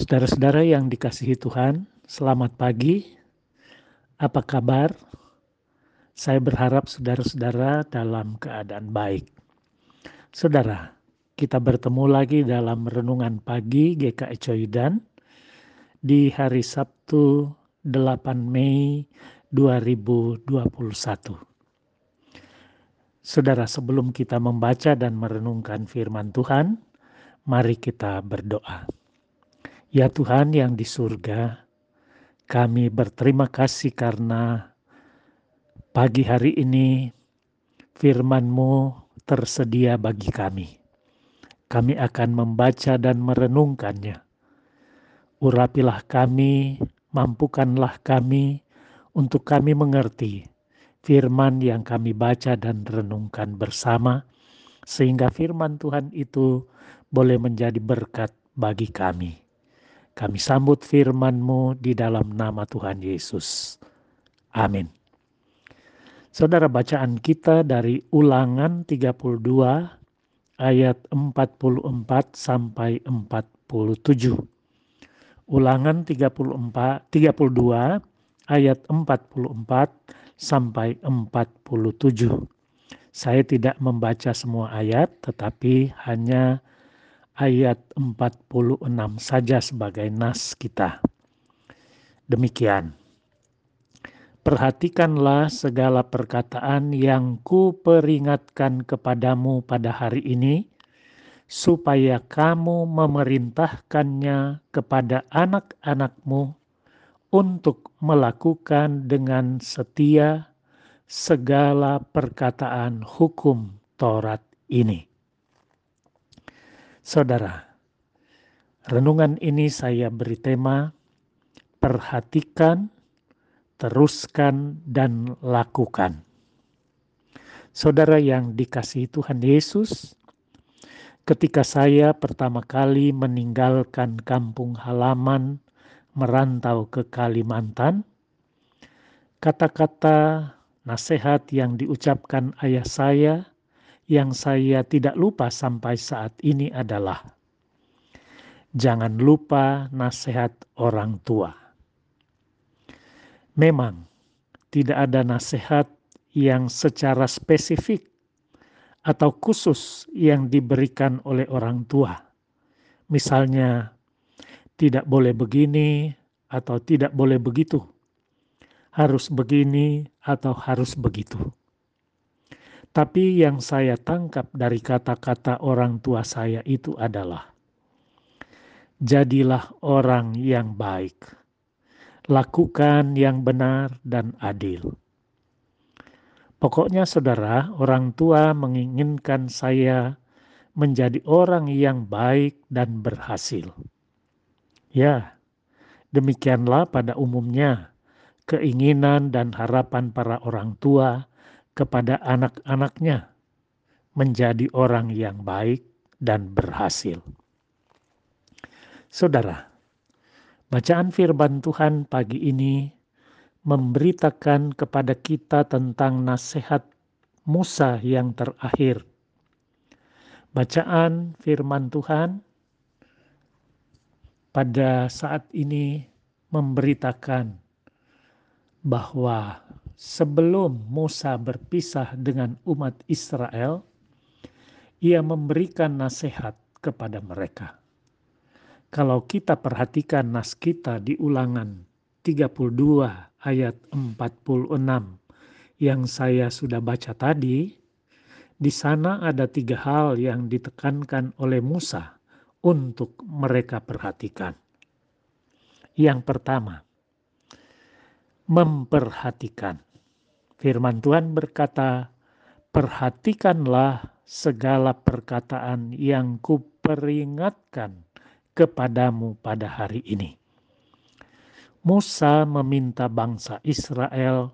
Saudara-saudara yang dikasihi Tuhan, selamat pagi. Apa kabar? Saya berharap saudara-saudara dalam keadaan baik. Saudara, kita bertemu lagi dalam renungan pagi GKI Coyudan di hari Sabtu 8 Mei 2021. Saudara, sebelum kita membaca dan merenungkan firman Tuhan, mari kita berdoa. Ya Tuhan yang di surga, kami berterima kasih karena pagi hari ini firman-Mu tersedia bagi kami. Kami akan membaca dan merenungkannya. Urapilah kami, mampukanlah kami untuk kami mengerti firman yang kami baca dan renungkan bersama, sehingga firman Tuhan itu boleh menjadi berkat bagi kami. Kami sambut firman-Mu di dalam nama Tuhan Yesus. Amin. Saudara bacaan kita dari Ulangan 32 ayat 44 sampai 47. Ulangan 34 32 ayat 44 sampai 47. Saya tidak membaca semua ayat tetapi hanya ayat 46 saja sebagai nas kita. Demikian. Perhatikanlah segala perkataan yang kuperingatkan kepadamu pada hari ini, supaya kamu memerintahkannya kepada anak-anakmu untuk melakukan dengan setia segala perkataan hukum Taurat ini. Saudara, renungan ini saya beri tema perhatikan, teruskan, dan lakukan. Saudara yang dikasihi Tuhan Yesus, ketika saya pertama kali meninggalkan kampung halaman merantau ke Kalimantan, kata-kata nasihat yang diucapkan ayah saya yang saya tidak lupa sampai saat ini adalah jangan lupa nasihat orang tua. Memang tidak ada nasihat yang secara spesifik atau khusus yang diberikan oleh orang tua. Misalnya, tidak boleh begini atau tidak boleh begitu, harus begini atau harus begitu. Tapi yang saya tangkap dari kata-kata orang tua saya itu adalah, jadilah orang yang baik, lakukan yang benar dan adil. Pokoknya saudara, orang tua menginginkan saya menjadi orang yang baik dan berhasil. Ya, demikianlah pada umumnya keinginan dan harapan para orang tua kepada anak-anaknya menjadi orang yang baik dan berhasil. Saudara, bacaan firman Tuhan pagi ini memberitakan kepada kita tentang nasihat Musa yang terakhir. Bacaan firman Tuhan pada saat ini memberitakan bahwa sebelum Musa berpisah dengan umat Israel, ia memberikan nasihat kepada mereka. Kalau kita perhatikan nas kita di ulangan 32 ayat 46 yang saya sudah baca tadi, di sana ada tiga hal yang ditekankan oleh Musa untuk mereka perhatikan. Yang pertama, memperhatikan. Firman Tuhan berkata, "Perhatikanlah segala perkataan yang kuperingatkan kepadamu pada hari ini." Musa meminta bangsa Israel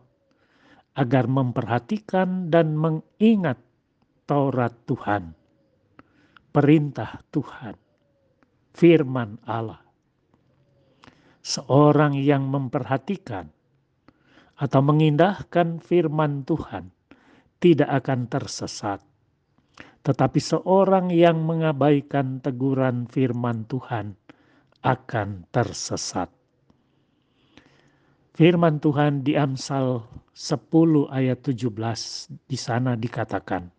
agar memperhatikan dan mengingat Taurat Tuhan, perintah Tuhan, firman Allah. Seorang yang memperhatikan atau mengindahkan firman Tuhan tidak akan tersesat. Tetapi seorang yang mengabaikan teguran firman Tuhan akan tersesat. Firman Tuhan di Amsal 10 ayat 17 di sana dikatakan,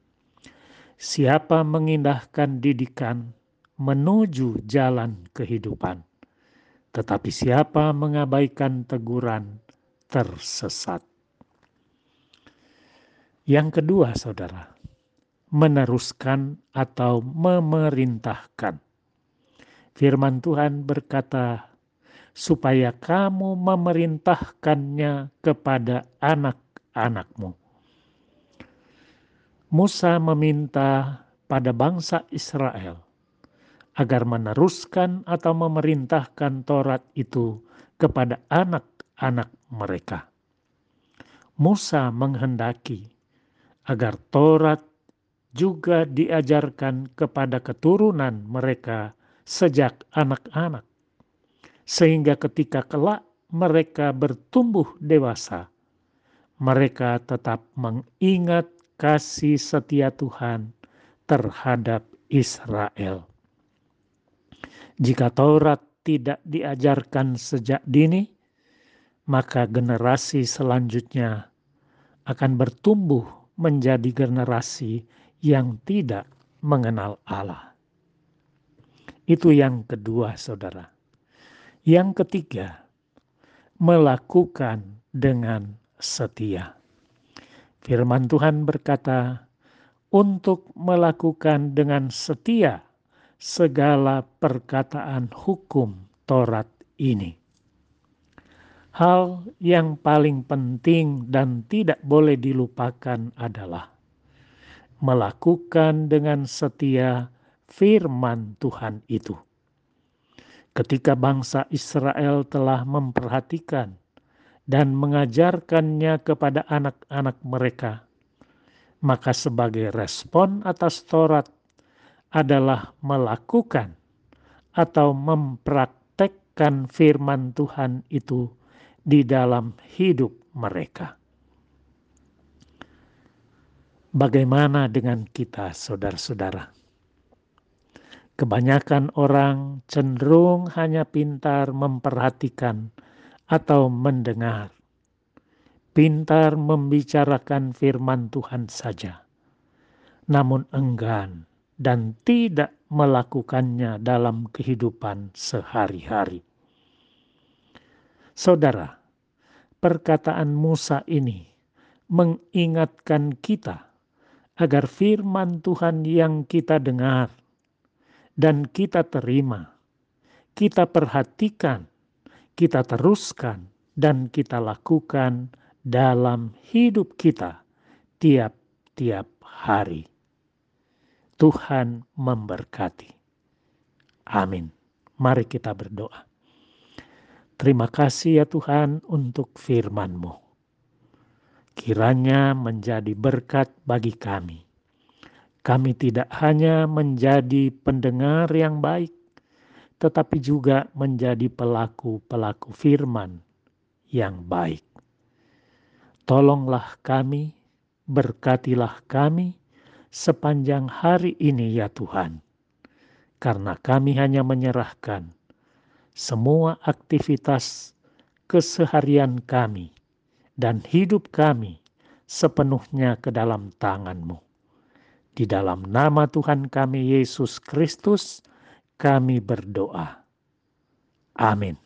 Siapa mengindahkan didikan menuju jalan kehidupan, tetapi siapa mengabaikan teguran tersesat. Yang kedua, saudara, meneruskan atau memerintahkan. Firman Tuhan berkata, supaya kamu memerintahkannya kepada anak-anakmu. Musa meminta pada bangsa Israel agar meneruskan atau memerintahkan Taurat itu kepada anak-anak mereka. Musa menghendaki agar Taurat juga diajarkan kepada keturunan mereka sejak anak-anak sehingga ketika kelak mereka bertumbuh dewasa, mereka tetap mengingat kasih setia Tuhan terhadap Israel. Jika Taurat tidak diajarkan sejak dini, maka generasi selanjutnya akan bertumbuh menjadi generasi yang tidak mengenal Allah. Itu yang kedua, saudara. Yang ketiga, melakukan dengan setia. Firman Tuhan berkata, "Untuk melakukan dengan setia segala perkataan hukum Taurat ini." Hal yang paling penting dan tidak boleh dilupakan adalah melakukan dengan setia firman Tuhan itu. Ketika bangsa Israel telah memperhatikan dan mengajarkannya kepada anak-anak mereka, maka sebagai respon atas Taurat adalah melakukan atau mempraktekkan firman Tuhan itu di dalam hidup mereka. Bagaimana dengan kita, saudara-saudara? Kebanyakan orang cenderung hanya pintar memperhatikan atau mendengar, pintar membicarakan firman Tuhan saja, namun enggan dan tidak melakukannya dalam kehidupan sehari-hari. Saudara, perkataan Musa ini mengingatkan kita agar firman Tuhan yang kita dengar dan kita terima, kita perhatikan, kita teruskan, dan kita lakukan dalam hidup kita tiap-tiap hari. Tuhan memberkati. Amin. Mari kita berdoa. Terima kasih ya Tuhan untuk firman-Mu. Kiranya menjadi berkat bagi kami kami tidak hanya menjadi pendengar yang baik, tetapi juga menjadi pelaku-pelaku firman yang baik. Tolonglah kami, berkatilah kami sepanjang hari ini, ya Tuhan, karena kami hanya menyerahkan semua aktivitas keseharian kami dan hidup kami sepenuhnya ke dalam tangan-Mu. Di dalam nama Tuhan kami Yesus Kristus, kami berdoa. Amin.